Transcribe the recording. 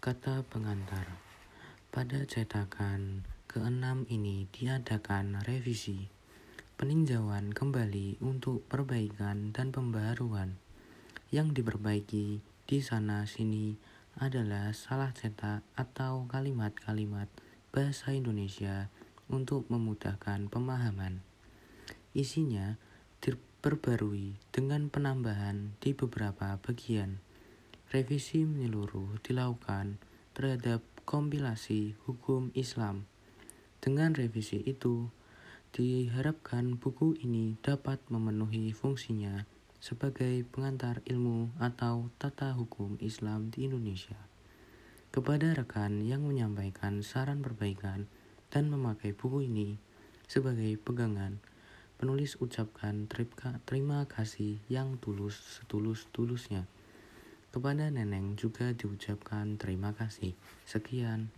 Kata pengantar Pada cetakan ke-6 ini diadakan revisi, peninjauan kembali untuk perbaikan dan pembaruan. Yang diperbaiki di sana sini adalah salah cetak atau kalimat-kalimat bahasa Indonesia untuk memudahkan pemahaman. Isinya diperbarui dengan penambahan di beberapa bagian Revisi menyeluruh dilakukan terhadap kompilasi hukum Islam. Dengan revisi itu, diharapkan buku ini dapat memenuhi fungsinya sebagai pengantar ilmu atau tata hukum Islam di Indonesia. Kepada rekan yang menyampaikan saran perbaikan dan memakai buku ini sebagai pegangan, penulis ucapkan terima kasih yang tulus setulus-tulusnya. Kepada Neneng juga diucapkan terima kasih. Sekian.